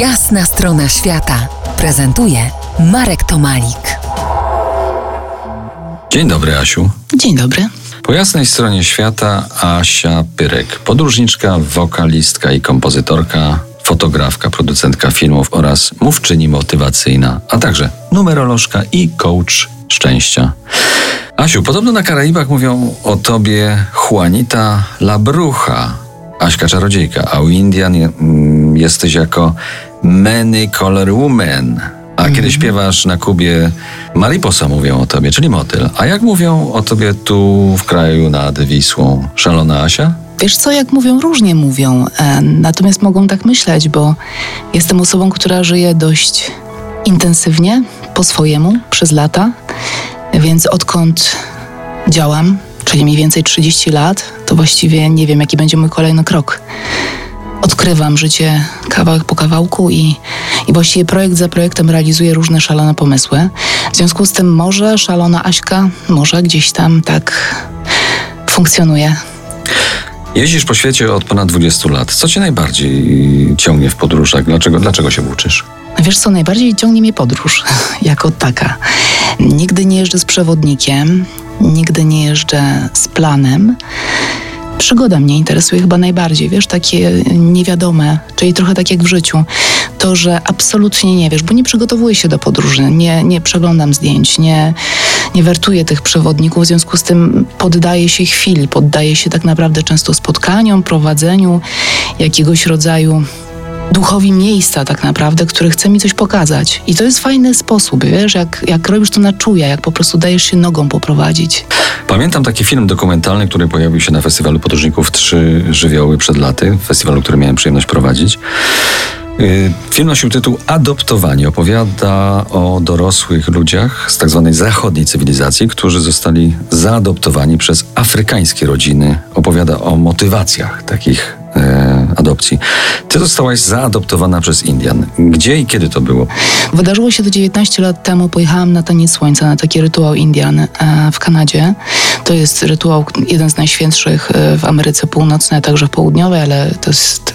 Jasna strona świata prezentuje Marek Tomalik. Dzień dobry, Asiu. Dzień dobry. Po jasnej stronie świata Asia Pyrek, podróżniczka, wokalistka i kompozytorka, fotografka, producentka filmów oraz mówczyni motywacyjna, a także numerolożka i coach szczęścia. Asiu, podobno na Karaibach mówią o tobie Juanita Labrucha, Aśka Czarodziejka, a u Indian mm, jesteś jako Many Color Woman. A kiedy śpiewasz na Kubie, Mariposa mówią o tobie, czyli motyl. A jak mówią o tobie tu w kraju nad Wisłą? Szalona Asia? Wiesz co, jak mówią, różnie mówią, e, natomiast mogą tak myśleć, bo jestem osobą, która żyje dość intensywnie, po swojemu, przez lata, więc odkąd działam, czyli mniej więcej 30 lat, to właściwie nie wiem, jaki będzie mój kolejny krok. Odkrywam życie kawałek po kawałku i, i właściwie projekt za projektem realizuję różne szalone pomysły. W związku z tym może szalona Aśka, może gdzieś tam tak funkcjonuje. Jeździsz po świecie od ponad 20 lat. Co cię najbardziej ciągnie w podróżach? Dlaczego, dlaczego się włóczysz? Wiesz co, najbardziej ciągnie mnie podróż jako taka. Nigdy nie jeżdżę z przewodnikiem, nigdy nie jeżdżę z planem. Przygoda mnie interesuje chyba najbardziej, wiesz, takie niewiadome, czyli trochę tak jak w życiu. To, że absolutnie nie wiesz, bo nie przygotowuję się do podróży, nie, nie przeglądam zdjęć, nie, nie wertuję tych przewodników, w związku z tym poddaję się chwili, poddaję się tak naprawdę często spotkaniom, prowadzeniu, jakiegoś rodzaju duchowi miejsca tak naprawdę, który chce mi coś pokazać. I to jest fajny sposób, wiesz, jak, jak robisz to na czuja, jak po prostu dajesz się nogą poprowadzić. Pamiętam taki film dokumentalny, który pojawił się na Festiwalu Podróżników Trzy Żywioły przed laty, festiwalu, który miałem przyjemność prowadzić. Yy, Film nosił tytuł Adoptowani. Opowiada o dorosłych ludziach z tak zwanej zachodniej cywilizacji, którzy zostali zaadoptowani przez afrykańskie rodziny. Opowiada o motywacjach takich e, adopcji. Ty zostałaś zaadoptowana przez Indian. Gdzie i kiedy to było? Wydarzyło się to 19 lat temu. Pojechałam na taniec słońca, na taki rytuał Indian e, w Kanadzie. To jest rytuał jeden z najświętszych e, w Ameryce Północnej, a także w Południowej, ale to jest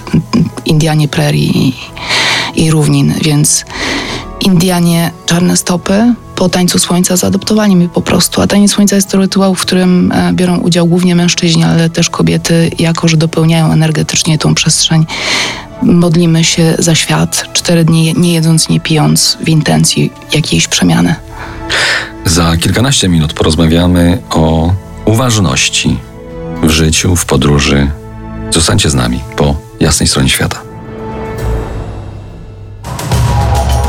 Indianie Prairie i, i równin, więc Indianie czarne stopy po tańcu słońca zaadoptowali mnie po prostu. A taniec słońca jest to rytuał, w którym e, biorą udział głównie mężczyźni, ale też kobiety, jako że dopełniają energetycznie tą przestrzeń. Modlimy się za świat cztery dni, nie jedząc, nie pijąc, w intencji jakiejś przemiany. Za kilkanaście minut porozmawiamy o uważności w życiu, w podróży. Zostańcie z nami po jasnej stronie świata.